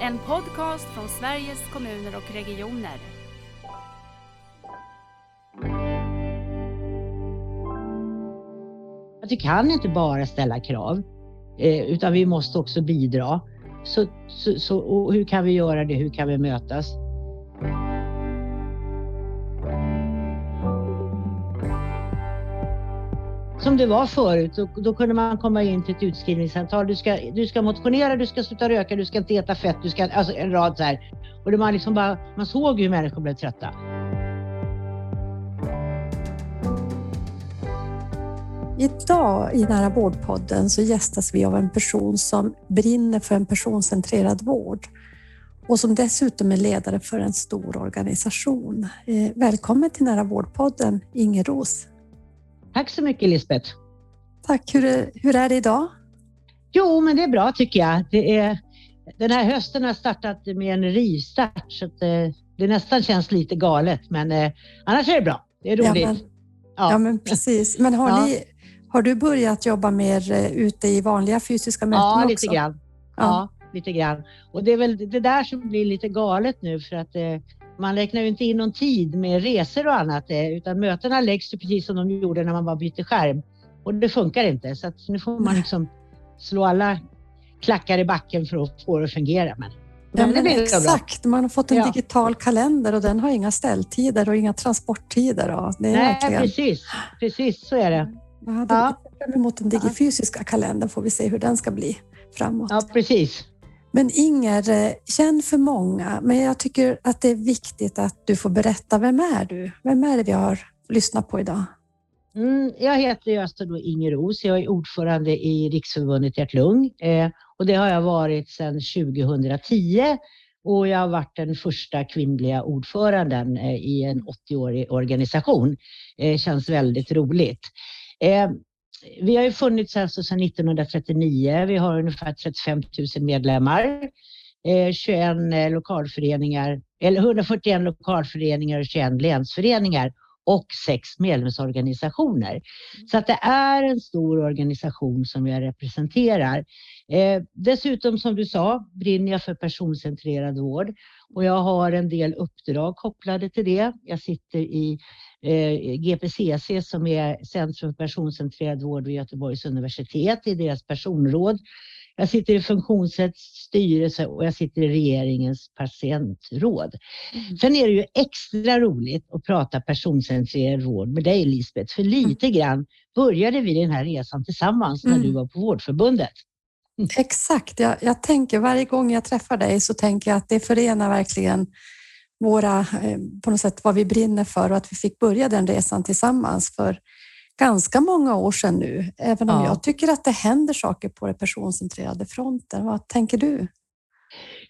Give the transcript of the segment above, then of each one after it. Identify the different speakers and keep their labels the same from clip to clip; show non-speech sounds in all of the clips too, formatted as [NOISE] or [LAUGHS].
Speaker 1: En podcast från Sveriges kommuner och regioner.
Speaker 2: Att vi kan inte bara ställa krav, eh, utan vi måste också bidra. Så, så, så och hur kan vi göra det? Hur kan vi mötas? Det var förut, då, då kunde man komma in till ett utskrivningssamtal. Du ska, du ska motionera, du ska sluta röka, du ska inte äta fett, du ska, alltså en rad så här. Och det man, liksom bara, man såg ju hur människor blev trötta.
Speaker 3: Idag i Nära vårdpodden så gästas vi av en person som brinner för en personcentrerad vård och som dessutom är ledare för en stor organisation. Eh, välkommen till Nära vårdpodden, Inger Ros.
Speaker 2: Tack så mycket Lisbeth.
Speaker 3: Tack. Hur är, hur är det idag?
Speaker 2: Jo, men det är bra tycker jag. Det är, den här hösten har startat med en rivstart så det, eh, det nästan känns lite galet, men eh, annars är det bra. Det är roligt.
Speaker 3: Ja, men, ja. ja men precis. Men har, ja. ni, har du börjat jobba mer eh, ute i vanliga fysiska möten
Speaker 2: ja,
Speaker 3: också?
Speaker 2: Lite grann. Ja. ja, lite grann. Och det är väl det där som blir lite galet nu för att eh, man räknar ju inte in någon tid med resor och annat eh, utan mötena läggs ju precis som de gjorde när man bara bytte skärm. Och det funkar inte så nu får man liksom slå alla klackar i backen för att få det att fungera. Men,
Speaker 3: ja, men exakt, man har fått en ja. digital kalender och den har inga ställtider och inga transporttider. Och det är
Speaker 2: Nej,
Speaker 3: verkligen...
Speaker 2: precis, precis så är det.
Speaker 3: Jag hade ja. fram emot den digifysiska kalendern får vi se hur den ska bli framåt.
Speaker 2: Ja, precis.
Speaker 3: Men Inger, eh, känn för många, men jag tycker att det är viktigt att du får berätta, vem är du? Vem är det vi har lyssnat på idag?
Speaker 2: Mm, jag heter alltså då Inger Ros, jag är ordförande i Riksförbundet Hjärt-Lung eh, och det har jag varit sedan 2010 och jag har varit den första kvinnliga ordföranden eh, i en 80-årig organisation. Eh, känns väldigt roligt. Eh, vi har ju funnits alltså sedan 1939. Vi har ungefär 35 000 medlemmar. Eh, 21 eh, lokalföreningar, eller 141 lokalföreningar och 21 länsföreningar och sex medlemsorganisationer. Så att det är en stor organisation som jag representerar. Eh, dessutom som du sa brinner jag för personcentrerad vård och jag har en del uppdrag kopplade till det. Jag sitter i GPCC som är Centrum för personcentrerad vård vid Göteborgs universitet i deras personråd. Jag sitter i funktionsrätts styrelse och jag sitter i regeringens patientråd. Mm. Sen är det ju extra roligt att prata personcentrerad vård med dig Lisbeth, för lite mm. grann började vi den här resan tillsammans när mm. du var på Vårdförbundet.
Speaker 3: Exakt, jag, jag tänker varje gång jag träffar dig så tänker jag att det förenar verkligen våra, eh, på något sätt vad vi brinner för och att vi fick börja den resan tillsammans för ganska många år sedan nu. Även om ja. jag tycker att det händer saker på den personcentrerade fronten. Vad tänker du?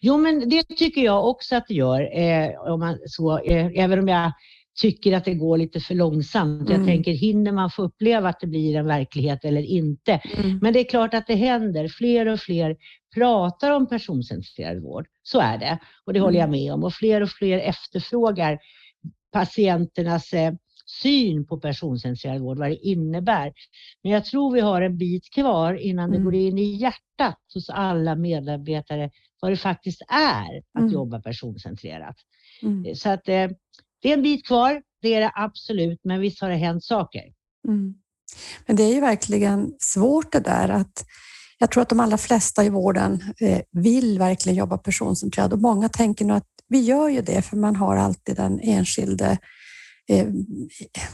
Speaker 2: Jo, men det tycker jag också att det gör. Eh, om man, så, eh, även om jag tycker att det går lite för långsamt. Mm. Jag tänker, hinner man få uppleva att det blir en verklighet eller inte? Mm. Men det är klart att det händer. Fler och fler pratar om personcentrerad vård. Så är det och det håller jag mm. med om. Och fler och fler efterfrågar patienternas eh, syn på personcentrerad vård, vad det innebär. Men jag tror vi har en bit kvar innan mm. det går in i hjärtat hos alla medarbetare vad det faktiskt är att mm. jobba personcentrerat. Mm. Så att eh, det är en bit kvar, det är det absolut, men visst har det hänt saker.
Speaker 3: Mm. Men det är ju verkligen svårt det där att jag tror att de allra flesta i vården eh, vill verkligen jobba personcentrerat och många tänker nog att vi gör ju det för man har alltid den enskilde eh,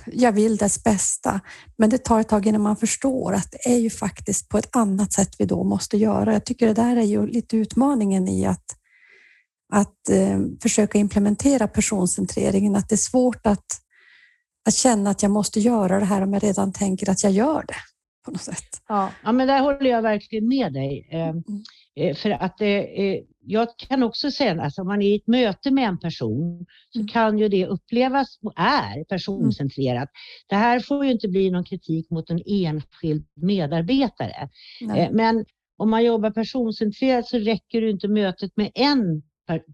Speaker 3: jag vill dess bästa. Men det tar ett tag innan man förstår att det är ju faktiskt på ett annat sätt vi då måste göra. Jag tycker det där är ju lite utmaningen i att, att eh, försöka implementera personcentreringen, att det är svårt att, att känna att jag måste göra det här om jag redan tänker att jag gör det på något sätt.
Speaker 2: Ja, ja men där håller jag verkligen med dig. Eh, mm. Eh, för att eh, jag kan också säga att alltså, om man är i ett möte med en person så mm. kan ju det upplevas och är personcentrerat. Mm. Det här får ju inte bli någon kritik mot en enskild medarbetare. Nej. Men om man jobbar personcentrerat så räcker det inte mötet med en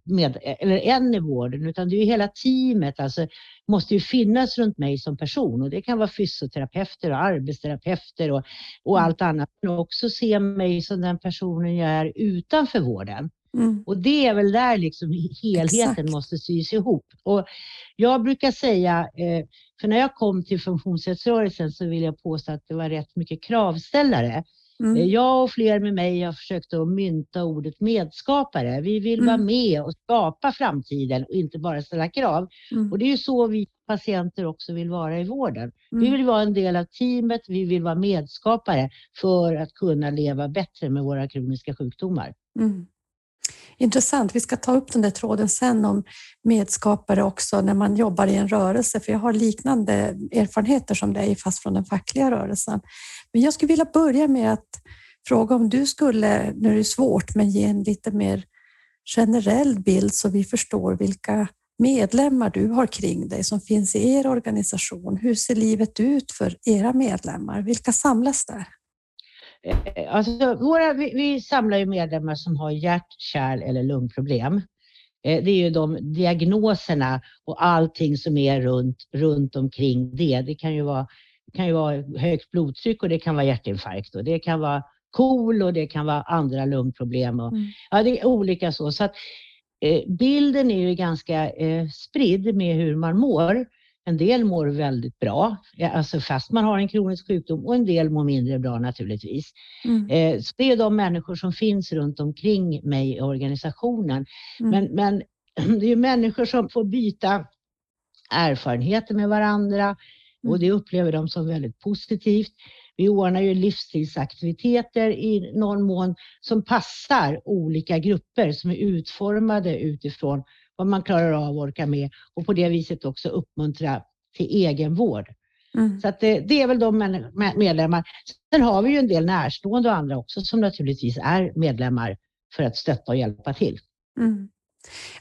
Speaker 2: med, eller en i vården, utan det är hela teamet. Alltså måste ju finnas runt mig som person och det kan vara fysioterapeuter och arbetsterapeuter och, och mm. allt annat. Men också se mig som den personen jag är utanför vården. Mm. Och det är väl där liksom helheten Exakt. måste sys ihop. Och jag brukar säga, eh, för när jag kom till funktionsrättsrörelsen så vill jag påstå att det var rätt mycket kravställare. Mm. Jag och fler med mig har försökt att mynta ordet medskapare. Vi vill mm. vara med och skapa framtiden och inte bara ställa krav. Mm. Och det är ju så vi patienter också vill vara i vården. Vi mm. vill vara en del av teamet, vi vill vara medskapare för att kunna leva bättre med våra kroniska sjukdomar.
Speaker 3: Intressant. Vi ska ta upp den där tråden sen om medskapare också när man jobbar i en rörelse, för jag har liknande erfarenheter som dig, fast från den fackliga rörelsen. Men jag skulle vilja börja med att fråga om du skulle, nu är det svårt, men ge en lite mer generell bild så vi förstår vilka medlemmar du har kring dig som finns i er organisation. Hur ser livet ut för era medlemmar? Vilka samlas där?
Speaker 2: Eh, alltså, våra, vi, vi, samlar ju medlemmar som har hjärt-, kärl eller lungproblem. Eh, det är ju de diagnoserna och allting som är runt, runt omkring det. Det kan ju vara, kan ju vara högt blodtryck och det kan vara hjärtinfarkt och det kan vara KOL och det kan vara andra lungproblem. Och, mm. ja, det är olika så. så att, eh, bilden är ju ganska eh, spridd med hur man mår. En del mår väldigt bra, alltså fast man har en kronisk sjukdom och en del mår mindre bra naturligtvis. Mm. Eh, så det är de människor som finns runt omkring mig i organisationen. Mm. Men, men [CLEARS THROAT] det är människor som får byta erfarenheter med varandra mm. och det upplever de som väldigt positivt. Vi ordnar ju livsstilsaktiviteter i någon mån som passar olika grupper som är utformade utifrån vad man klarar av och orkar med och på det viset också uppmuntra till egenvård. Mm. Så att det, det, är väl de medlemmar. Sen har vi ju en del närstående och andra också som naturligtvis är medlemmar för att stötta och hjälpa till. Mm.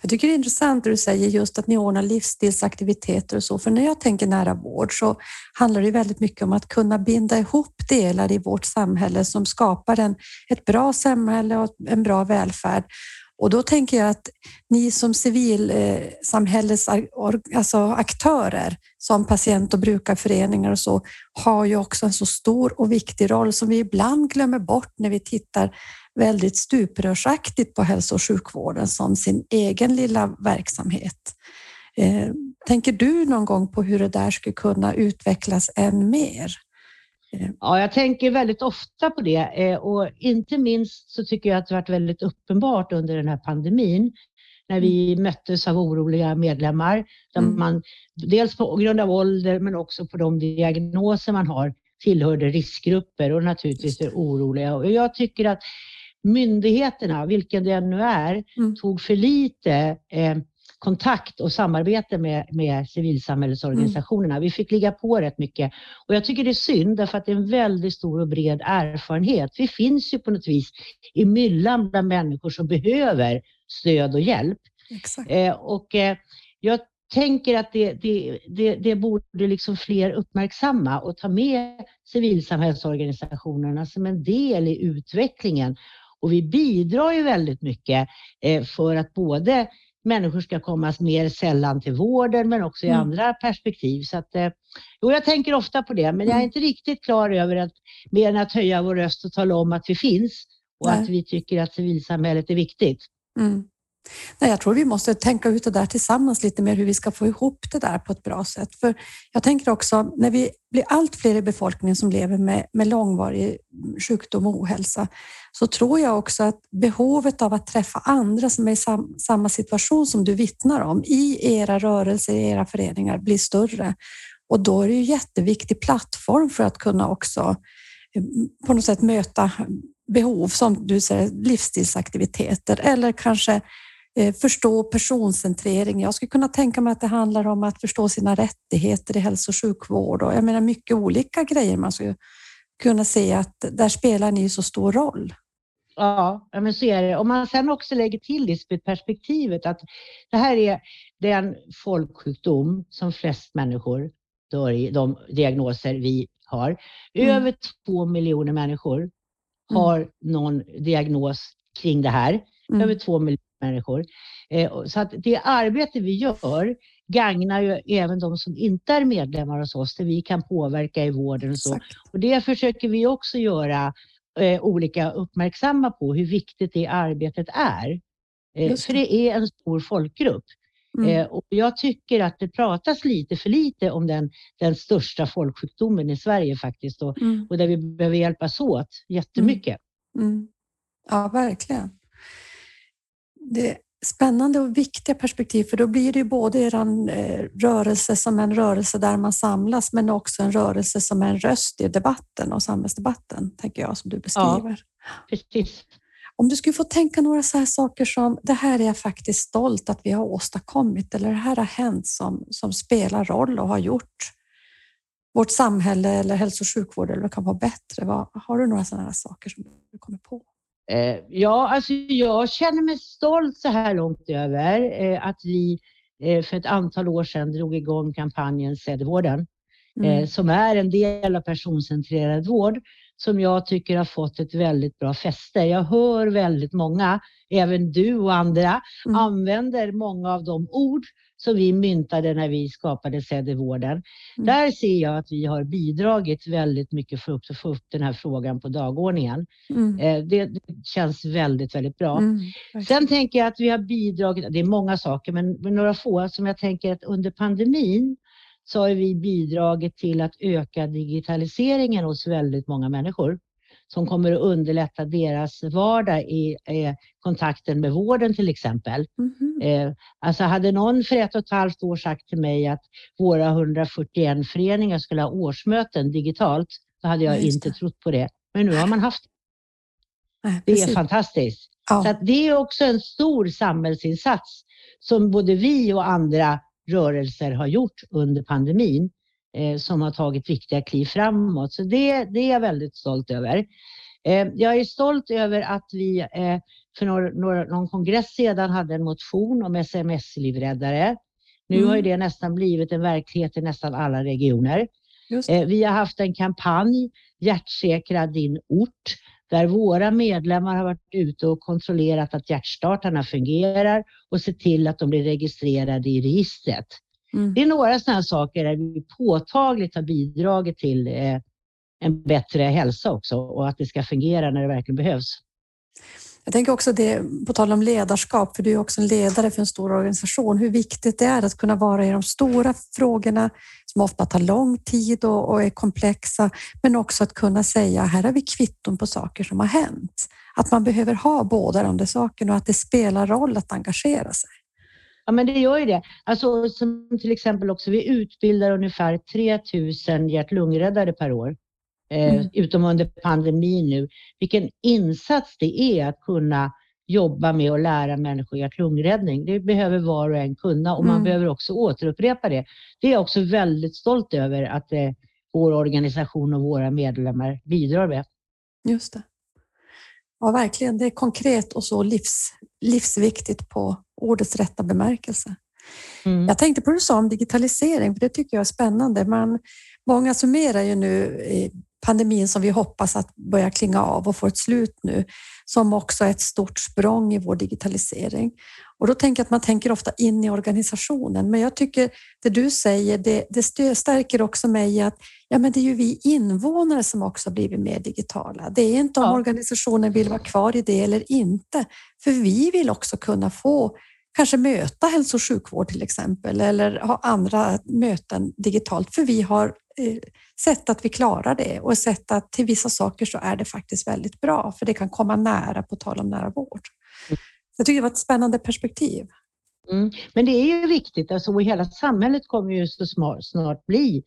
Speaker 3: Jag tycker det är intressant det du säger just att ni ordnar livsstilsaktiviteter och så, för när jag tänker nära vård så handlar det väldigt mycket om att kunna binda ihop delar i vårt samhälle som skapar en, ett bra samhälle och en bra välfärd. Och då tänker jag att ni som civilsamhällets eh, alltså aktörer, som patient och brukarföreningar och så, har ju också en så stor och viktig roll som vi ibland glömmer bort när vi tittar väldigt stuprörsaktigt på hälso och sjukvården som sin egen lilla verksamhet. Eh, tänker du någon gång på hur det där skulle kunna utvecklas än mer?
Speaker 2: Eh, ja, jag tänker väldigt ofta på det eh, och inte minst så tycker jag att det varit väldigt uppenbart under den här pandemin när vi mm. möttes av oroliga medlemmar. Där mm. man dels på grund av ålder men också på de diagnoser man har tillhörde riskgrupper och naturligtvis är oroliga. Och jag tycker att myndigheterna, vilken det nu är, mm. tog för lite eh, kontakt och samarbete med, med civilsamhällesorganisationerna. Mm. Vi fick ligga på rätt mycket och jag tycker det är synd därför att det är en väldigt stor och bred erfarenhet. Vi finns ju på något vis i myllan bland människor som behöver stöd och hjälp. Eh, och eh, jag tänker att det, det, det, det, borde liksom fler uppmärksamma och ta med civilsamhällsorganisationerna som en del i utvecklingen. Och vi bidrar ju väldigt mycket eh, för att både människor ska komma mer sällan till vården men också i mm. andra perspektiv. Så att, eh, jo, jag tänker ofta på det men jag är mm. inte riktigt klar över att mer än att höja vår röst och tala om att vi finns och Nej. att vi tycker att civilsamhället är viktigt. Mm.
Speaker 3: Nej, jag tror vi måste tänka ut det där tillsammans lite mer hur vi ska få ihop det där på ett bra sätt. För jag tänker också när vi blir allt fler i befolkningen som lever med, med långvarig sjukdom och ohälsa så tror jag också att behovet av att träffa andra som är i sam, samma situation som du vittnar om i era rörelser, i era föreningar blir större. Och då är det ju jätteviktig plattform för att kunna också eh, på något sätt möta behov som du säger livsstilsaktiviteter eller kanske förstå personcentrering. Jag skulle kunna tänka mig att det handlar om att förstå sina rättigheter i hälso och sjukvård och jag menar mycket olika grejer man skulle kunna se att där spelar ni så stor roll.
Speaker 2: Ja, men så är det. Om man sen också lägger till det perspektivet att det här är den folksjukdom som flest människor dör i, de diagnoser vi har. Mm. Över två miljoner människor mm. har någon diagnos kring det här. Mm. Över två miljoner människor. Eh, så att det arbete vi gör gagnar ju även de som inte är medlemmar hos oss, där vi kan påverka i vården och så. Exakt. Och det försöker vi också göra eh, olika uppmärksamma på hur viktigt det arbetet är. Eh, för det är en stor folkgrupp. Mm. Och jag tycker att det pratas lite för lite om den, den största folksjukdomen i Sverige faktiskt och, mm. och där vi behöver hjälpas åt jättemycket.
Speaker 3: Mm. mm. Ja, verkligen. Det spännande och viktiga perspektiv för då blir det ju både er eh, rörelse som en rörelse där man samlas men också en rörelse som en röst i debatten och samhällsdebatten, tänker jag, som du beskriver.
Speaker 2: Ja, precis.
Speaker 3: Om du skulle få tänka några så här saker som det här är jag faktiskt stolt att vi har åstadkommit eller det här har hänt som, som spelar roll och har gjort vårt samhälle eller hälso och sjukvård eller kan vara bättre. Vad, har du några sådana här saker som du kommer på?
Speaker 2: Eh, ja, alltså jag känner mig stolt så här långt över eh, att vi eh, för ett antal år sedan drog igång kampanjen Sädvården mm. som är en del av personcentrerad vård som jag tycker har fått ett väldigt bra fäste. Jag hör väldigt många, även du och andra, mm. använder många av de ord som vi myntade när vi skapade SED-vården. Mm. Där ser jag att vi har bidragit väldigt mycket för att få upp den här frågan på dagordningen. Mm. Eh, det, det, känns väldigt, väldigt bra. Mm. Sen tänker jag att vi har bidragit, det är många saker, men, men några få som jag tänker att under pandemin så har vi bidragit till att öka digitaliseringen hos väldigt många människor som kommer att underlätta deras vardag i eh, kontakten med vården till exempel. Mm -hmm. eh, alltså hade någon för ett och ett halvt år sagt till mig att våra 141 föreningar skulle ha årsmöten digitalt, så hade jag inte trott på det. Men nu har man haft det. Det är fantastiskt. Ja. Så det är också en stor samhällsinsats som både vi och andra rörelser har gjort under pandemin som har tagit viktiga kliv framåt. Så det, det är jag väldigt stolt över. Eh, jag är stolt över att vi eh, för några, någon kongress sedan hade en motion om sms-livräddare. Nu mm. har det nästan blivit en verklighet i nästan alla regioner. Vi har haft en kampanj, Hjärtsäkra din ort, där våra medlemmar har varit ute och kontrollerat att hjärtstartarna fungerar och sett till att de blir registrerade i registret. Mm. Det är några sådana saker där vi påtagligt har bidragit till eh, en bättre hälsa också och att det ska fungera när det verkligen behövs.
Speaker 3: Jag tänker också det, på tal om ledarskap, för du är också en ledare för en stor organisation, hur viktigt det är att kunna vara i de stora frågorna som ofta tar lång tid och, och är komplexa, men också att kunna säga här har vi kvitton på saker som har hänt. Att man behöver ha båda de där sakerna och att det spelar roll att engagera sig.
Speaker 2: Ja, men det gör ju det. Alltså, som till exempel också, vi utbildar ungefär 3000 hjärt-lungräddare per år. Eh, mm. utom under pandemin nu, vilken insats det är att kunna jobba med att lära människor hjärt-lungräddning. Det behöver var och en kunna och man mm. behöver också återupprepa det. Det är jag också väldigt stolt över att eh, vår organisation och våra medlemmar bidrar med.
Speaker 3: Just det. Ja, verkligen. Det är konkret och så livs, livsviktigt på ordets rätta bemärkelse. Mm. Jag tänkte på det du sa om digitalisering, för det tycker jag är spännande. Man, många summerar ju nu pandemin som vi hoppas att börja klinga av och få ett slut nu, som också är ett stort språng i vår digitalisering. Och då tänker jag att man tänker ofta in i organisationen, men jag tycker det du säger, det, det stärker också mig i att ja, men det är ju vi invånare som också blivit mer digitala. Det är inte om ja. organisationen vill vara kvar i det eller inte, för vi vill också kunna få kanske möta hälso och sjukvård till exempel eller ha andra möten digitalt, för vi har eh, sett att vi klarar det och sett att till vissa saker så är det faktiskt väldigt bra, för det kan komma nära, på tal om nära vård. Jag tycker det var ett spännande perspektiv.
Speaker 2: Mm. Men det är ju viktigt, alltså hela samhället kommer ju så snart, snart bli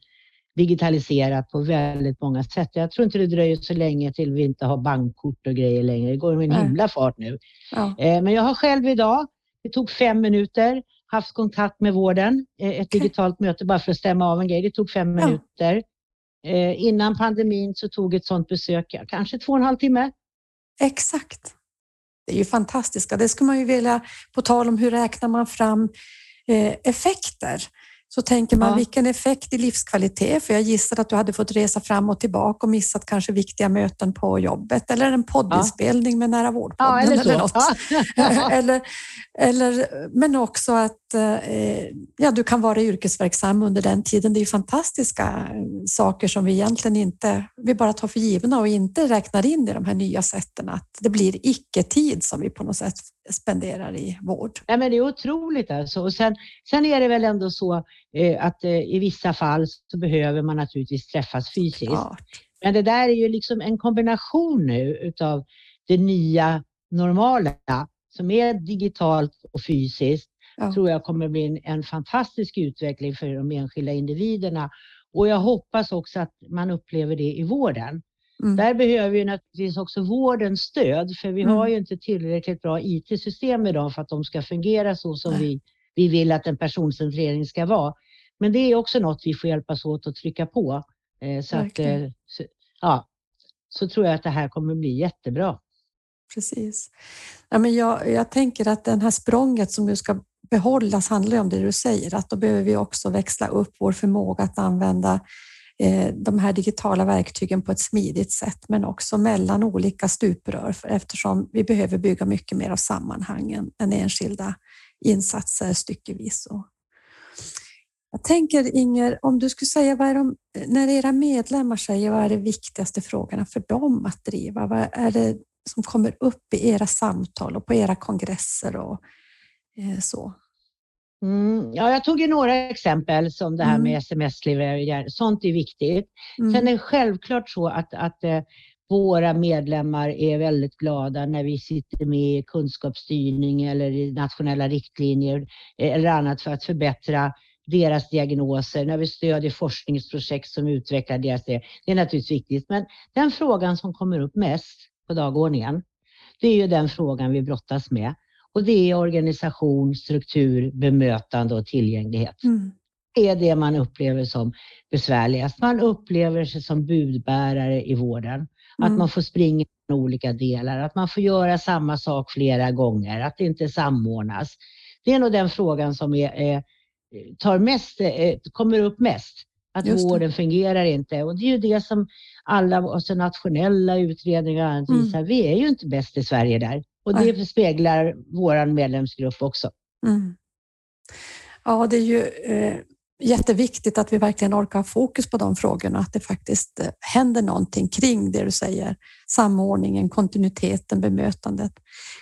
Speaker 2: digitaliserat på väldigt många sätt. Jag tror inte det dröjer så länge till vi inte har bankkort och grejer längre. Det går med en himla fart nu. Ja. Eh, men jag har själv idag, det tog fem minuter, haft kontakt med vården, eh, ett digitalt möte bara för att stämma av en grej. Det tog fem ja. minuter. Eh, innan pandemin så tog ett sådant besök kanske två och en halv timme.
Speaker 3: Exakt. Det är ju fantastiska, Det skulle man ju vilja, på tal om hur räknar man fram eh, effekter? Så tänker man ja. vilken effekt i livskvalitet? För jag gissar att du hade fått resa fram och tillbaka och missat kanske viktiga möten på jobbet eller en poddinspelning ja. med Nära vårdpodden ja, eller, eller något. [LAUGHS] eller Eller, men också att eh, ja, du kan vara yrkesverksam under den tiden. Det är fantastiska eh, saker som vi egentligen inte, vi bara tar för givna och inte räknar in i de här nya sätten. Att det blir icke-tid som vi på något sätt spenderar i vård.
Speaker 2: Ja, men det är otroligt alltså. Och sen, sen är det väl ändå så eh, att eh, i vissa fall så behöver man naturligtvis träffas fysiskt. Ja. Men det där är ju liksom en kombination nu utav det nya normala som är digitalt och fysiskt ja. tror jag kommer bli en, en, fantastisk utveckling för de enskilda individerna. Och jag hoppas också att man upplever det i vården. Mm. Där behöver ju naturligtvis också vården stöd, för vi mm. har ju inte tillräckligt bra IT-system idag för att de ska fungera så som vi, vi vill att en personcentrering ska vara. Men det är också något vi får hjälpas åt att trycka på. Eh, så, att, eh, så, ja, så tror jag att det här kommer bli jättebra
Speaker 3: precis. Ja, men jag, jag tänker att det här språnget som nu ska behållas handlar om det du säger, att då behöver vi också växla upp vår förmåga att använda Eh, de här digitala verktygen på ett smidigt sätt, men också mellan olika stuprör eftersom vi behöver bygga mycket mer av sammanhangen än enskilda insatser styckevis. Jag tänker Inger, om du skulle säga vad är de, när era medlemmar säger vad är de viktigaste frågorna för dem att driva? Vad är det som kommer upp i era samtal och på era kongresser och eh, så?
Speaker 2: Mm, ja, jag tog ju några exempel som det här mm. med sms-levererare. Sånt är viktigt. Mm. Sen är det självklart så att, att eh, våra medlemmar är väldigt glada när vi sitter med i kunskapsstyrning eller i nationella riktlinjer eh, eller annat för att förbättra deras diagnoser, när vi stödjer forskningsprojekt som utvecklar deras det. Det är naturligtvis viktigt, men den frågan som kommer upp mest på dagordningen. Det är ju den frågan vi brottas med och det är organisation, struktur, bemötande och tillgänglighet. Mm. Det är det man upplever som besvärligast. Man upplever sig som budbärare i vården. Mm. Att man får springa i olika delar, att man får göra samma sak flera gånger, att det inte samordnas. Det är nog den frågan som är, är tar mest, kommer upp mest. Att vården fungerar inte. Och det är ju det som alla alltså nationella utredningar mm. visar. Vi är ju inte bäst i Sverige där. Och det Nej. speglar vår medlemsgrupp också. Mm.
Speaker 3: Ja, det är ju eh, jätteviktigt att vi verkligen orkar ha fokus på de frågorna, att det faktiskt eh, händer någonting kring det du säger. Samordningen, kontinuiteten, bemötandet.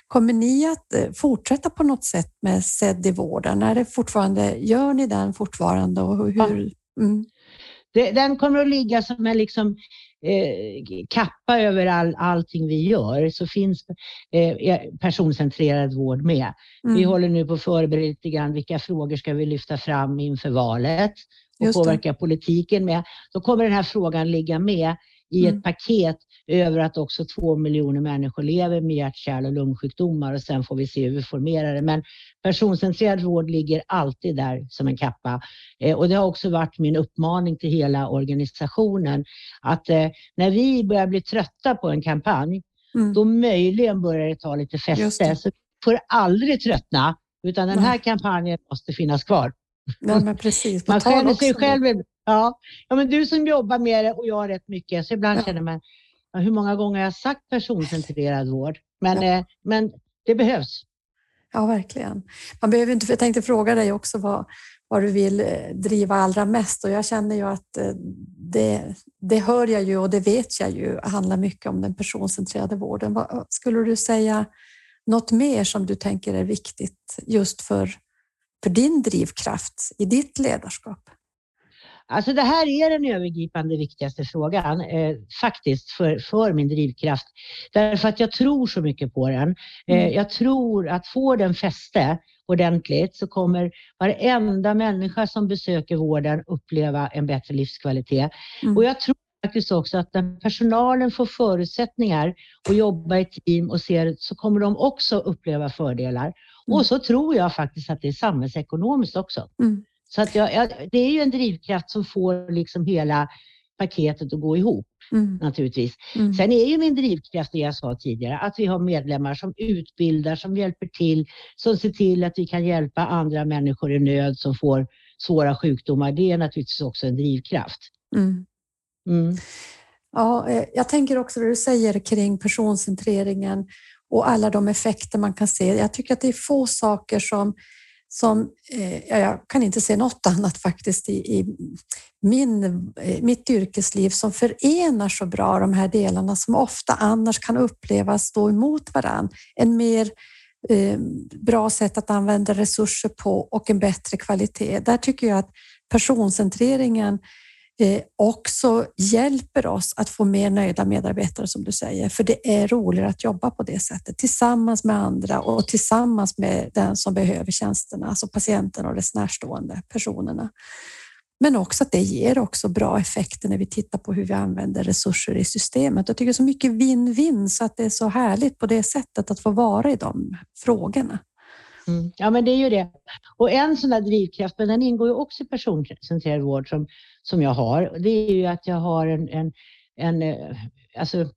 Speaker 3: Kommer ni att eh, fortsätta på något sätt med SED i vården? Är det fortfarande, gör ni den fortfarande? Och hur, ja. mm.
Speaker 2: det, den kommer att ligga som en liksom eh, kappa över all, allting vi gör så finns eh, personcentrerad vård med. Mm. Vi håller nu på att förbereda lite grann vilka frågor ska vi lyfta fram inför valet och påverka politiken med. Då kommer den här frågan ligga med i mm. ett paket över att också två miljoner människor lever med hjärt-, kärl och lungsjukdomar och sen får vi se hur vi formerar det. Men personcentrerad vård ligger alltid där som en kappa. Eh, och det har också varit min uppmaning till hela organisationen att eh, när vi börjar bli trötta på en kampanj, mm. då möjligen börjar det ta lite fäste. Så vi får aldrig tröttna, utan den här kampanjen måste finnas kvar.
Speaker 3: Men precis.
Speaker 2: Man känner sig själv... Ja. ja, men du som jobbar med det och jag rätt mycket, så ibland ja. känner man hur många gånger har jag sagt personcentrerad [LAUGHS] vård? Men, ja. eh, men det behövs.
Speaker 3: Ja, verkligen. Man behöver inte, jag tänkte fråga dig också vad, vad du vill eh, driva allra mest och jag känner ju att eh, det, det hör jag ju och det vet jag ju handlar mycket om den personcentrerade vården. Vad, skulle du säga något mer som du tänker är viktigt just för, för din drivkraft i ditt ledarskap?
Speaker 2: Alltså det här är den övergripande viktigaste frågan eh, faktiskt för, för min drivkraft. Därför att jag tror så mycket på den. Eh, mm. Jag tror att får den fäste ordentligt så kommer varenda människa som besöker vården uppleva en bättre livskvalitet. Mm. Och jag tror faktiskt också att när personalen får förutsättningar att jobba i team och ser så kommer de också uppleva fördelar. Mm. Och så tror jag faktiskt att det är samhällsekonomiskt också. Mm. Så att jag, jag, det är ju en drivkraft som får liksom hela paketet att gå ihop mm. naturligtvis. Mm. Sen är ju min drivkraft det jag sa tidigare, att vi har medlemmar som utbildar, som hjälper till, som ser till att vi kan hjälpa andra människor i nöd som får svåra sjukdomar. Det är naturligtvis också en drivkraft. Mm.
Speaker 3: mm. Ja, eh, jag tänker också det du säger kring personcentreringen och alla de effekter man kan se. Jag tycker att det är få saker som som eh, jag kan inte se något annat faktiskt i, i min, eh, mitt yrkesliv som förenar så bra de här delarna som ofta annars kan upplevas stå emot varandra. En mer eh, bra sätt att använda resurser på och en bättre kvalitet. Där tycker jag att personcentreringen Eh, också hjälper oss att få mer nöjda medarbetare som du säger. För det är roligare att jobba på det sättet tillsammans med andra och tillsammans med den som behöver tjänsterna, alltså patienten och dess närstående personerna. Men också att det ger också bra effekter när vi tittar på hur vi använder resurser i systemet. Jag tycker så mycket vinn-vinn så att det är så härligt på det sättet att få vara i de frågorna.
Speaker 2: Mm. Ja, men det är ju det. Och en sån där drivkraft, men den ingår ju också i personcentrerad vård som, som jag har. Det är ju att jag har en, en, en eh, alltså,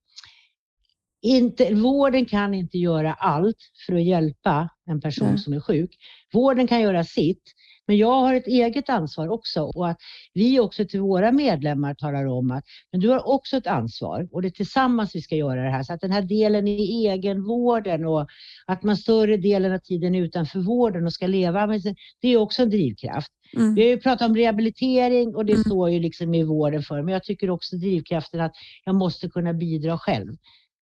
Speaker 2: inte, vården kan inte göra allt för att hjälpa en person mm. som är sjuk. Vården kan göra sitt, men jag har ett eget ansvar också och att vi också till våra medlemmar talar om att men du har också ett ansvar och det är tillsammans vi ska göra det här. Så att den här delen i egenvården och att man större delen av tiden är utanför vården och ska leva med sig, det är också en drivkraft. Mm. Vi har ju pratat om rehabilitering och det mm. står ju liksom i vården för, men jag tycker också drivkraften att jag måste kunna bidra själv.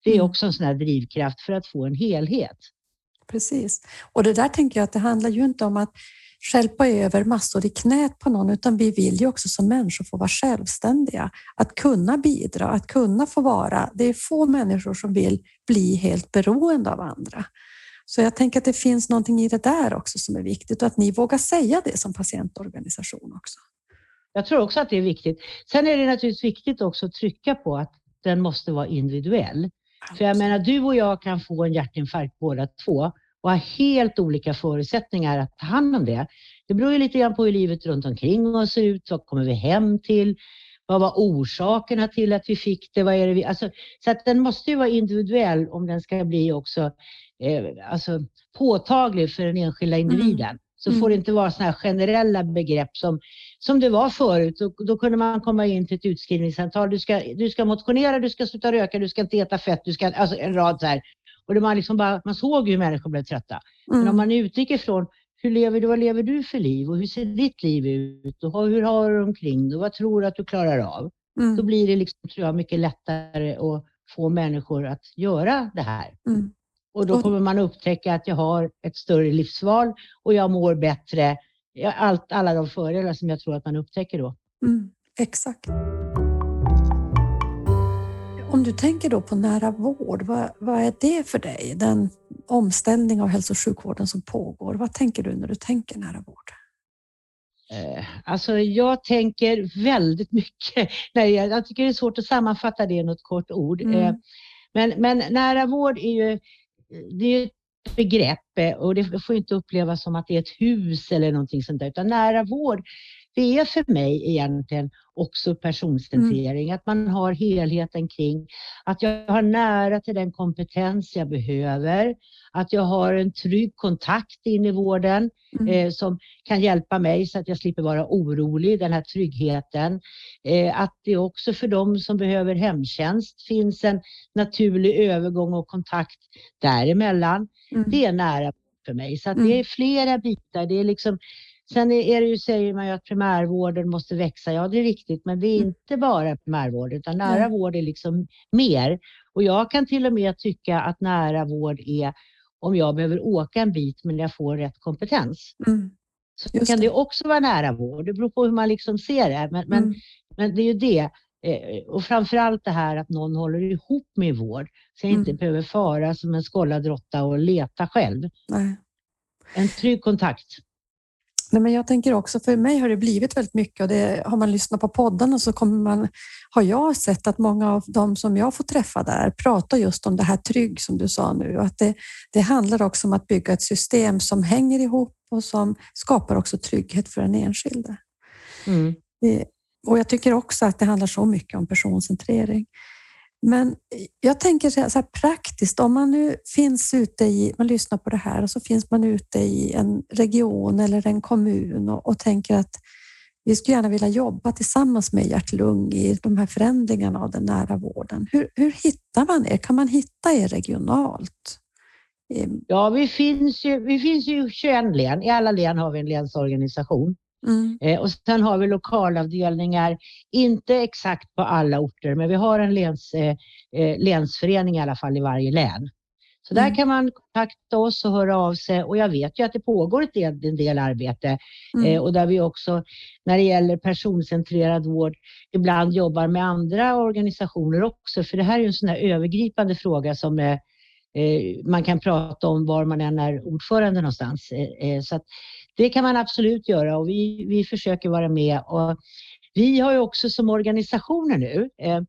Speaker 2: Det är mm. också en sån här drivkraft för att få en helhet.
Speaker 3: Precis. Och det där tänker jag att det handlar ju inte om att stjälpa över massor i knät på någon, utan vi vill ju också som människor få vara självständiga. Att kunna bidra, att kunna få vara. Det är få människor som vill bli helt beroende av andra. Så jag tänker att det finns någonting i det där också som är viktigt och att ni vågar säga det som patientorganisation också.
Speaker 2: Jag tror också att det är viktigt. Sen är det naturligtvis viktigt också att trycka på att den måste vara individuell. För jag menar, du och jag kan få en hjärtinfarkt båda två och ha helt olika förutsättningar att ta hand om det. Det beror ju lite grann på hur livet runt omkring oss ser ut. Vad kommer vi hem till? Vad var orsakerna till att vi fick det? Vad är det vi, alltså, så att den måste ju vara individuell om den ska bli också eh, alltså, påtaglig för den enskilda mm. individen. Mm. Så mm. får det inte vara sådana här generella begrepp som, som det var förut. Då, då kunde man komma in till ett utskrivningssamtal. Du ska, du ska motionera, du ska sluta röka, du ska inte äta fett, du ska, alltså en rad så här och man, liksom bara, man såg hur människor blev trötta. Mm. Men om man utgick ifrån hur lever du, vad lever du för liv och hur ser ditt liv ut och hur har du omkring dig och vad tror du att du klarar av? Mm. Då blir det liksom, tror jag, mycket lättare att få människor att göra det här. Mm. Och då kommer man upptäcka att jag har ett större livsval och jag mår bättre. Allt, alla de fördelar som jag tror att man upptäcker då.
Speaker 3: Mm, exakt. Om du tänker då på nära vård, vad, vad, är det för dig? Den omställning av hälso och sjukvården som pågår. Vad tänker du när du tänker nära vård?
Speaker 2: Eh, alltså jag tänker väldigt mycket. [LAUGHS] Nej, jag tycker det är svårt att sammanfatta det i något kort ord. Mm. Eh, men, men nära vård är ju, det är ett begrepp eh, och det får inte upplevas som att det är ett hus eller någonting sånt där, utan nära vård det är för mig egentligen också personcentrering, mm. att man har helheten kring att jag har nära till den kompetens jag behöver, att jag har en trygg kontakt in i vården mm. eh, som kan hjälpa mig så att jag slipper vara orolig, den här tryggheten. Eh, att det också för dem som behöver hemtjänst finns en naturlig övergång och kontakt däremellan. Mm. Det är nära för mig. Så att det mm. är flera bitar. Det är liksom Sen är det ju, säger man ju att primärvården måste växa. Ja, det är riktigt, men det är mm. inte bara primärvård, utan nära vård är liksom mer. Och jag kan till och med tycka att nära vård är om jag behöver åka en bit, men jag får rätt kompetens. Mm. Så Just kan det. det också vara nära vård. Det beror på hur man liksom ser det. Men, men, mm. men det är ju det. Eh, och framför allt det här att någon håller ihop med vård, så jag inte mm. behöver fara som en skållad råtta och leta själv. Nej. En trygg kontakt.
Speaker 3: Nej, men jag tänker också, för mig har det blivit väldigt mycket och det, har man lyssnat på och så kommer man, har jag sett att många av de som jag får träffa där pratar just om det här trygg som du sa nu. Att det, det handlar också om att bygga ett system som hänger ihop och som skapar också trygghet för den enskilde. Mm. Och jag tycker också att det handlar så mycket om personcentrering. Men jag tänker så här, praktiskt, om man nu finns ute i, man lyssnar på det här och så finns man ute i en region eller en kommun och, och tänker att vi skulle gärna vilja jobba tillsammans med hjärt-lung i de här förändringarna av den nära vården. Hur, hur hittar man er? Kan man hitta er regionalt? Ehm.
Speaker 2: Ja, vi finns, ju, vi finns ju 21 län. I alla län har vi en länsorganisation. Mm. Eh, och sen har vi lokalavdelningar, inte exakt på alla orter, men vi har en läns, eh, eh länsförening i alla fall i varje län. Så där mm. kan man kontakta oss och höra av sig och jag vet ju att det pågår ett del, en del arbete mm. eh, och där vi också när det gäller personcentrerad vård ibland jobbar med andra organisationer också för det här är ju en sån här övergripande fråga som eh, eh, man kan prata om var man än är ordförande någonstans. Eh, så det kan man absolut göra och vi, vi försöker vara med och vi har ju också som organisationer nu eh,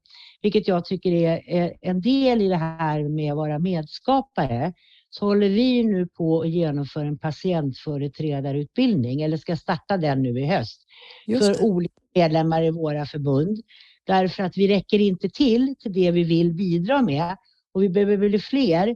Speaker 2: vilket jag tycker är en del i det här med att vara medskapare, så håller vi nu på att genomföra en patientföreträdarutbildning, eller ska starta den nu i höst, för olika medlemmar i våra förbund. Därför att vi räcker inte till till det vi vill bidra med och vi behöver bli fler.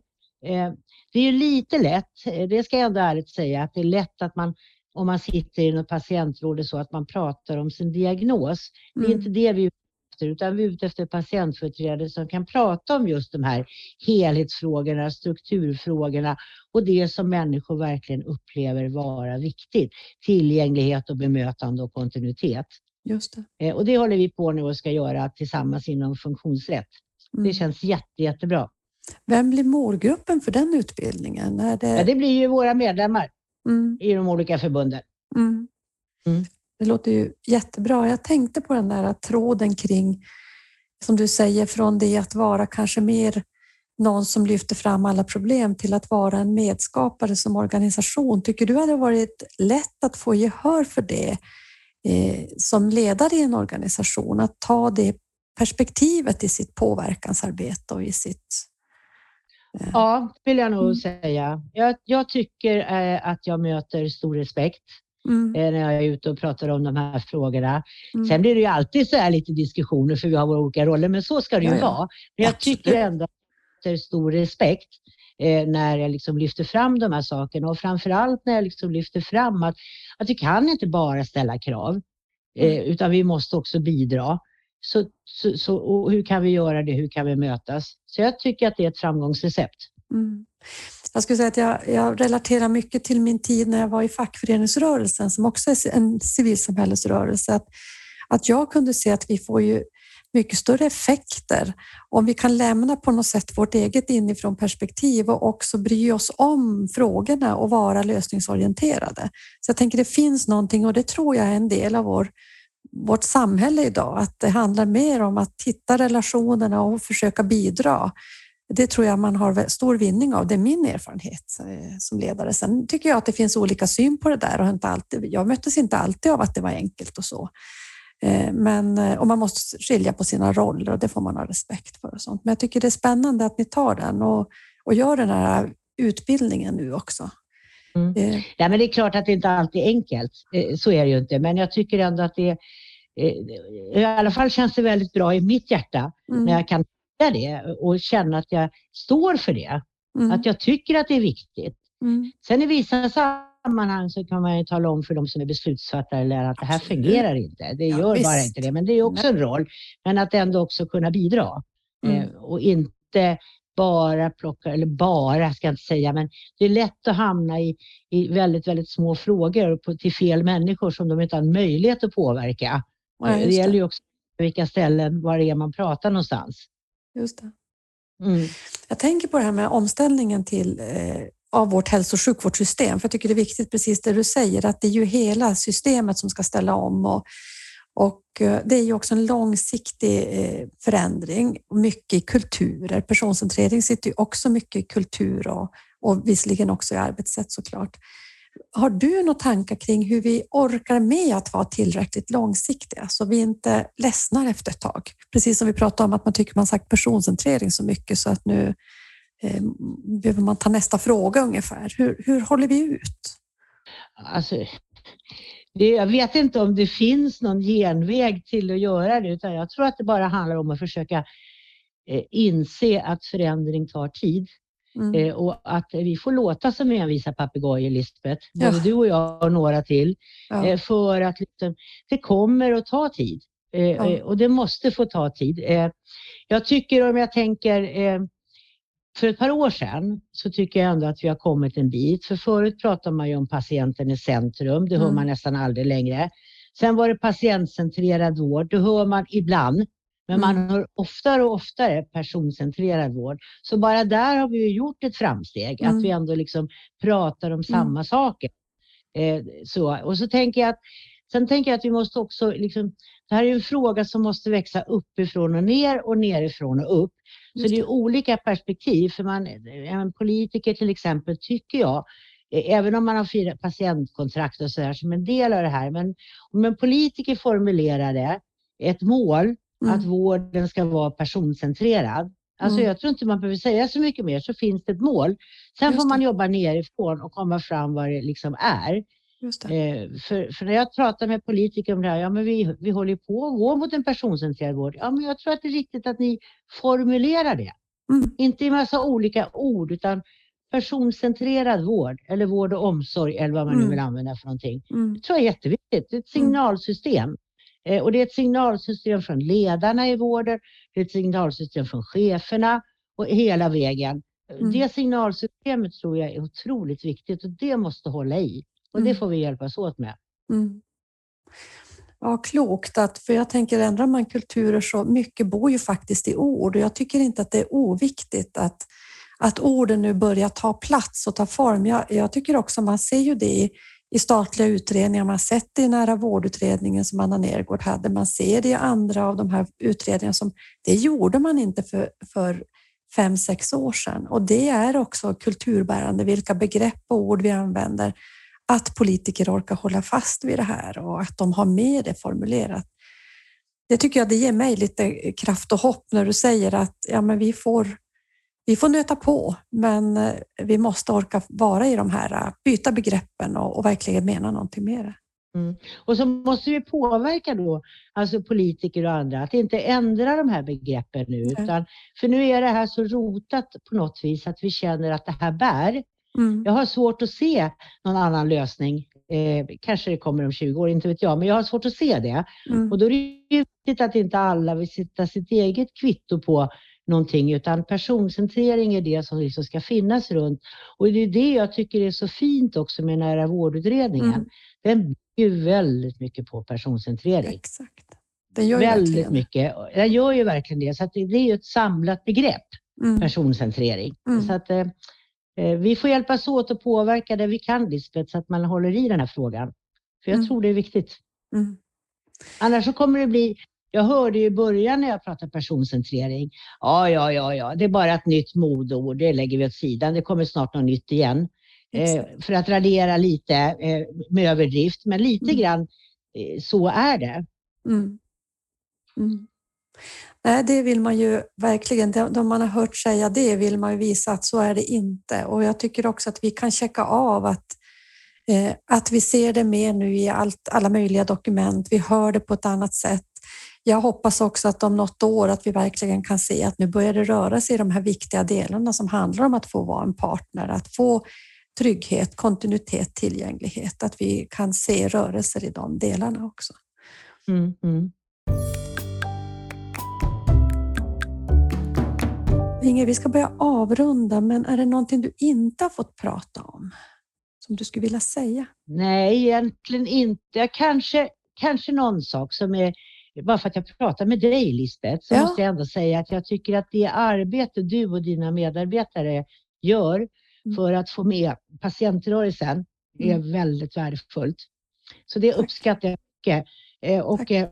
Speaker 2: Eh, det är ju lite lätt, det ska jag ändå ärligt säga, att det är lätt att man om man sitter i något patientråd så att man pratar om sin diagnos. Det är mm. inte det vi efter, utan vi är ute efter patientföreträdare som kan prata om just de här helhetsfrågorna, strukturfrågorna och det som människor verkligen upplever vara viktigt. Tillgänglighet och bemötande och kontinuitet.
Speaker 3: Just det.
Speaker 2: Eh, och det håller vi på nu och ska göra tillsammans inom funktionsrätt. Mm. Det känns jätte, jättebra.
Speaker 3: Vem blir målgruppen för den utbildningen? Är det...
Speaker 2: Ja, det blir ju våra medlemmar mm. i de olika förbunden.
Speaker 3: Mm. Mm. Det låter ju jättebra. Jag tänkte på den där tråden kring, som du säger, från det att vara kanske mer någon som lyfter fram alla problem till att vara en medskapare som organisation. Tycker du att det har varit lätt att få gehör för det eh, som ledare i en organisation? Att ta det perspektivet i sitt påverkansarbete och i sitt...
Speaker 2: Eh... Ja, vill jag nog mm. säga. Jag, jag tycker eh, att jag möter stor respekt Mm. Eh, när jag är ute och pratar om de här frågorna. Mm. Sen blir det ju alltid så här lite diskussioner för vi har våra olika roller, men så ska det ju ja, ja. vara. Men jag Absolut. tycker ändå att det är stor respekt eh, när jag liksom lyfter fram de här sakerna och framförallt när jag liksom lyfter fram att, att vi kan inte bara ställa krav, eh, mm. utan vi måste också bidra. Så, så, så hur kan vi göra det? Hur kan vi mötas? Så jag tycker att det är ett framgångsrecept. Mm.
Speaker 3: Jag skulle säga att jag, jag, relaterar mycket till min tid när jag var i fackföreningsrörelsen som också är en civilsamhällesrörelse. Att, att jag kunde se att vi får ju mycket större effekter om vi kan lämna på något sätt vårt eget inifrån perspektiv och också bry oss om frågorna och vara lösningsorienterade. Så jag tänker det finns någonting och det tror jag är en del av vår, vårt samhälle idag, att det handlar mer om att hitta relationerna och försöka bidra det tror jag man har stor vinning av. Det är min erfarenhet eh, som ledare. Sen tycker jag att det finns olika syn på det där och inte alltid, jag möttes inte alltid av att det var enkelt och så. Eh, men, eh, och man måste skilja på sina roller och det får man ha respekt för. Och sånt. Men jag tycker det är spännande att ni tar den och, och gör den här utbildningen nu också.
Speaker 2: Mm. Eh. Ja, men det är klart att det inte alltid är enkelt. Så är det ju inte. Men jag tycker ändå att det i alla fall känns det väldigt bra i mitt hjärta mm. när jag kan det och känna att jag står för det. Mm. Att jag tycker att det är viktigt. Mm. Sen i vissa sammanhang så kan man ju tala om för de som är beslutsfattare att det här fungerar inte. Det gör ja, bara inte det, men det är också en roll. Men att ändå också kunna bidra mm. eh, och inte bara plocka, eller bara ska jag inte säga, men det är lätt att hamna i, i väldigt, väldigt små frågor på, till fel människor som de inte har möjlighet att påverka. Ja, det. det gäller ju också vilka ställen, var det är man pratar någonstans.
Speaker 3: Just det. Mm. Jag tänker på det här med omställningen till, eh, av vårt hälso och sjukvårdssystem, för jag tycker det är viktigt, precis det du säger, att det är ju hela systemet som ska ställa om och, och eh, det är ju också en långsiktig eh, förändring, mycket i kulturer. Personcentrering sitter ju också mycket i kultur och, och visserligen också i arbetssätt såklart. Har du några tankar kring hur vi orkar med att vara tillräckligt långsiktiga så vi inte ledsnar efter ett tag? Precis som vi pratade om att man tycker man sagt personcentrering så mycket så att nu eh, behöver man ta nästa fråga ungefär. Hur, hur håller vi ut?
Speaker 2: Alltså, det, jag vet inte om det finns någon genväg till att göra det utan jag tror att det bara handlar om att försöka eh, inse att förändring tar tid. Mm. Eh, och att vi får låta som envisa papegojor, Lisbeth, både ja. du och jag och några till, ja. eh, för att liksom, det kommer att ta tid. Eh, ja. Eh, och det måste få ta tid. Eh, jag tycker, om jag tänker, eh, för ett par år sedan så tycker jag ändå att vi har kommit en bit. För förut pratade man ju om patienten i centrum. Det hör
Speaker 3: Mm.
Speaker 2: man nästan aldrig längre. Sen var det patientcentrerad vård. Det hör man ibland. Men man
Speaker 3: Mm.
Speaker 2: hör oftare och oftare personcentrerad vård. Så bara där har vi gjort ett framsteg.
Speaker 3: Mm.
Speaker 2: Att vi ändå liksom pratar om samma saker. Eh, så. Och så tänker jag att Sen tänker jag att vi måste också, liksom, det här är en fråga som måste växa uppifrån och ner och nerifrån och upp. Så det är
Speaker 3: det.
Speaker 2: olika perspektiv. För man, en politiker till exempel tycker jag, eh, även om man har fyra patientkontrakt och så där som en del av det här, men om en politiker formulerade ett mål att
Speaker 3: Mm.
Speaker 2: vården ska vara personcentrerad. Alltså
Speaker 3: Mm.
Speaker 2: jag tror inte man behöver säga så mycket mer så finns det ett mål. Sen
Speaker 3: Just
Speaker 2: får man
Speaker 3: det.
Speaker 2: jobba nerifrån och komma fram vad det liksom är. Eh, för, för när jag pratar med politiker om det här, ja men vi, vi håller på att gå mot en personcentrerad vård. Ja men jag tror att det är viktigt att ni formulerar det.
Speaker 3: Mm.
Speaker 2: Inte i massa olika ord utan personcentrerad vård eller vård och omsorg eller vad man nu
Speaker 3: Mm.
Speaker 2: vill använda för någonting.
Speaker 3: Mm.
Speaker 2: Det tror jag är jätteviktigt. Det är ett
Speaker 3: Mm.
Speaker 2: signalsystem. Eh, och det är ett signalsystem från ledarna i vården, det är ett signalsystem från cheferna och hela vägen.
Speaker 3: Mm.
Speaker 2: Det signalsystemet tror jag är otroligt viktigt och det måste hålla i. Och det
Speaker 3: Mm.
Speaker 2: får vi hjälpas åt med.
Speaker 3: Mm. Ja, klokt. Att, för jag tänker, ändrar man kulturer så mycket bor ju faktiskt i ord och jag tycker inte att det är oviktigt att, att orden nu börjar ta plats och ta form. Jag, jag tycker också, man ser ju det i, i statliga utredningar, man har sett det i nära vårdutredningen som Anna Nergård hade, man ser det i andra av de här utredningarna som det gjorde man inte för, för fem, sex år sedan. Och det är också kulturbärande, vilka begrepp och ord vi använder. Att politiker orkar hålla fast vid det här och att de har med det formulerat. Det tycker jag det ger mig lite kraft och hopp när du säger att ja, men vi, får, vi får nöta på, men eh, vi måste orka vara i de här, eh, byta begreppen och, och verkligen mena någonting med det.
Speaker 2: Och så måste vi påverka då, alltså politiker och andra, att inte ändra de här begreppen nu. Utan, för nu är det här så rotat på något vis att vi känner att det här bär.
Speaker 3: Mm.
Speaker 2: Jag har svårt att se någon annan lösning. Eh, kanske det kommer om 20 år, inte vet jag, men jag har svårt att se det.
Speaker 3: Mm.
Speaker 2: Och då är det viktigt att inte alla vill sätta sitt eget kvitto på någonting, utan personcentrering är det som liksom ska finnas runt. Och det är det jag tycker är så fint också med nära vårdutredningen.
Speaker 3: Mm.
Speaker 2: Den bygger väldigt mycket på personcentrering.
Speaker 3: Exakt. Det gör
Speaker 2: Väldigt
Speaker 3: verkligen.
Speaker 2: mycket. Den gör ju verkligen det. Så det, det är ju ett samlat begrepp,
Speaker 3: Mm.
Speaker 2: personcentrering.
Speaker 3: Mm.
Speaker 2: Så att, eh, eh, vi får hjälpas åt att påverka det vi kan, Lisbeth, så att man håller i den här frågan. För jag
Speaker 3: Mm.
Speaker 2: tror det är viktigt.
Speaker 3: Mm.
Speaker 2: Annars så kommer det bli, jag hörde i början när jag pratade personcentrering, ja, ja, ja, ja, det är bara ett nytt modord, det lägger vi åt sidan, det kommer snart något nytt igen. Eh, för att radera lite eh, med överdrift, men lite
Speaker 3: Mm.
Speaker 2: grann eh, så är det.
Speaker 3: Mm. Mm. Nej, det vill man ju verkligen, de de man har hört säga det vill man ju visa att så är det inte. Och jag tycker också att vi kan checka av att, eh, att vi ser det mer nu i allt, alla möjliga dokument. Vi hör det på ett annat sätt. Jag hoppas också att om något år att vi verkligen kan se att nu börjar det röra sig i de här viktiga delarna som handlar om att få vara en partner, att få trygghet, kontinuitet, tillgänglighet, att vi kan se rörelser i de delarna också.
Speaker 2: Mm, mm.
Speaker 3: Inger, vi ska börja avrunda, men är det någonting du inte har fått prata om? Som du skulle vilja säga?
Speaker 2: Nej, egentligen inte. Kanske, kanske någon sak som är, bara för att jag pratar med dig Lisbeth, så
Speaker 3: Ja.
Speaker 2: måste jag ändå säga att jag tycker att det arbete du och dina medarbetare gör
Speaker 3: Mm.
Speaker 2: för att få med patientrörelsen är
Speaker 3: Mm.
Speaker 2: väldigt värdefullt. Så det uppskattar jag mycket. Eh, Och
Speaker 3: Tack.
Speaker 2: eh,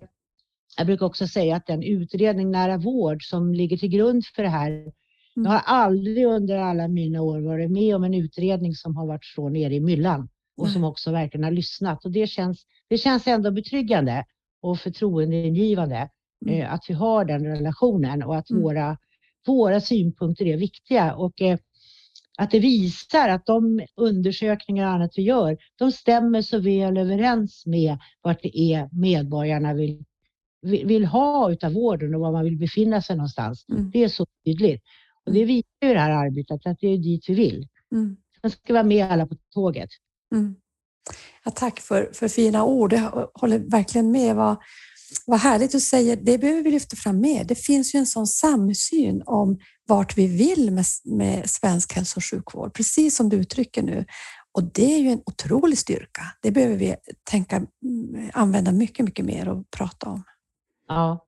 Speaker 2: jag brukar också säga att den utredning nära vård som ligger till grund för det här
Speaker 3: Mm.
Speaker 2: jag har aldrig under alla mina år varit med om en utredning som har varit så nere i myllan och som också verkligen har lyssnat. Och det känns, det känns ändå betryggande och förtroendeingivande
Speaker 3: Mm.
Speaker 2: eh, att vi har den relationen och att
Speaker 3: Mm.
Speaker 2: våra, våra synpunkter är viktiga. Och eh, att det visar att de undersökningar och annat vi gör, de stämmer så väl överens med vart det är medborgarna vill, vill ha utav vården och var man vill befinna sig någonstans.
Speaker 3: Mm.
Speaker 2: Det är så tydligt. Och det visar ju det här arbetet att det är dit vi vill.
Speaker 3: Mm.
Speaker 2: Sen ska vi vara med alla på tåget.
Speaker 3: Mm. Ja, tack för, för fina ord. Jag håller verkligen med vad, vad härligt du säger. Det behöver vi lyfta fram mer. Det finns ju en sån samsyn om vart vi vill med, med svensk hälso och sjukvård, precis som du uttrycker nu. Och det är ju en otrolig styrka. Det behöver vi tänka, mm, använda mycket, mycket mer och prata om.
Speaker 2: Ja.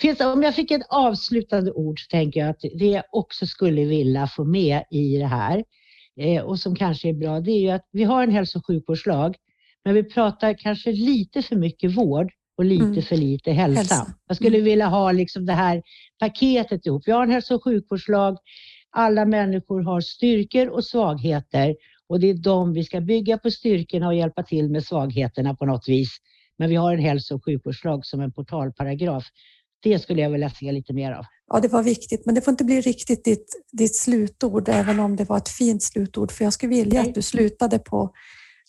Speaker 2: Finns, om jag fick ett avslutande ord så tänker jag att det jag också skulle vilja få med i det här och som kanske är bra, det är ju att vi har en hälso och sjukvårdslag, men vi pratar kanske lite för mycket vård och lite mm. för lite hälsa. hälsa. Jag skulle mm. vilja ha liksom det här paketet ihop. Vi har en hälso och sjukvårdslag. Alla människor har styrkor och svagheter och det är de vi ska bygga på styrkorna och hjälpa till med svagheterna på något vis. Men vi har en hälso och sjukvårdslag som en portalparagraf. Det skulle jag vilja se lite mer av.
Speaker 3: Ja, det var viktigt, men det får inte bli riktigt ditt, ditt slutord, även om det var ett fint slutord. För jag skulle vilja att du slutade på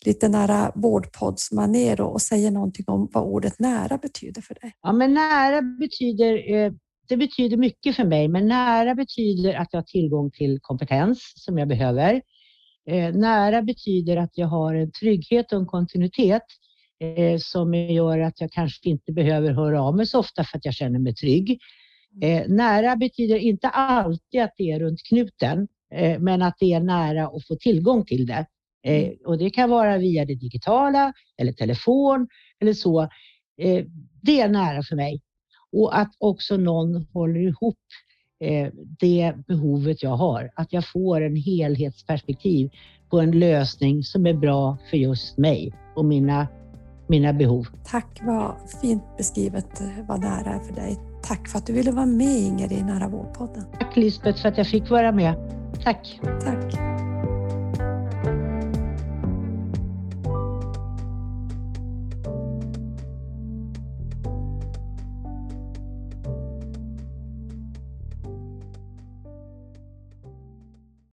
Speaker 3: lite nära vårdpoddsmanér och säger någonting om vad ordet nära betyder för dig.
Speaker 2: Ja, men nära betyder eh, det betyder mycket för mig, men nära betyder att jag har tillgång till kompetens som jag behöver. Eh, nära betyder att jag har en trygghet och en kontinuitet eh, som gör att jag kanske inte behöver höra av mig så ofta för att jag känner mig trygg. Nära betyder inte alltid att det är runt knuten, men att det är nära att få tillgång till det. Eh, mm. och det kan vara via det digitala eller telefon eller så. Eh, det är nära för mig. Och att också någon håller ihop eh, det behovet jag har. Att jag får en helhetsperspektiv på en lösning som är bra för just mig och mina, mina behov.
Speaker 3: Tack, vad fint beskrivet vad nära är för dig. Tack för att du ville vara med Inger i Nära vårdpodden.
Speaker 2: Tack Lisbeth för att jag fick vara med. Tack.
Speaker 3: Tack.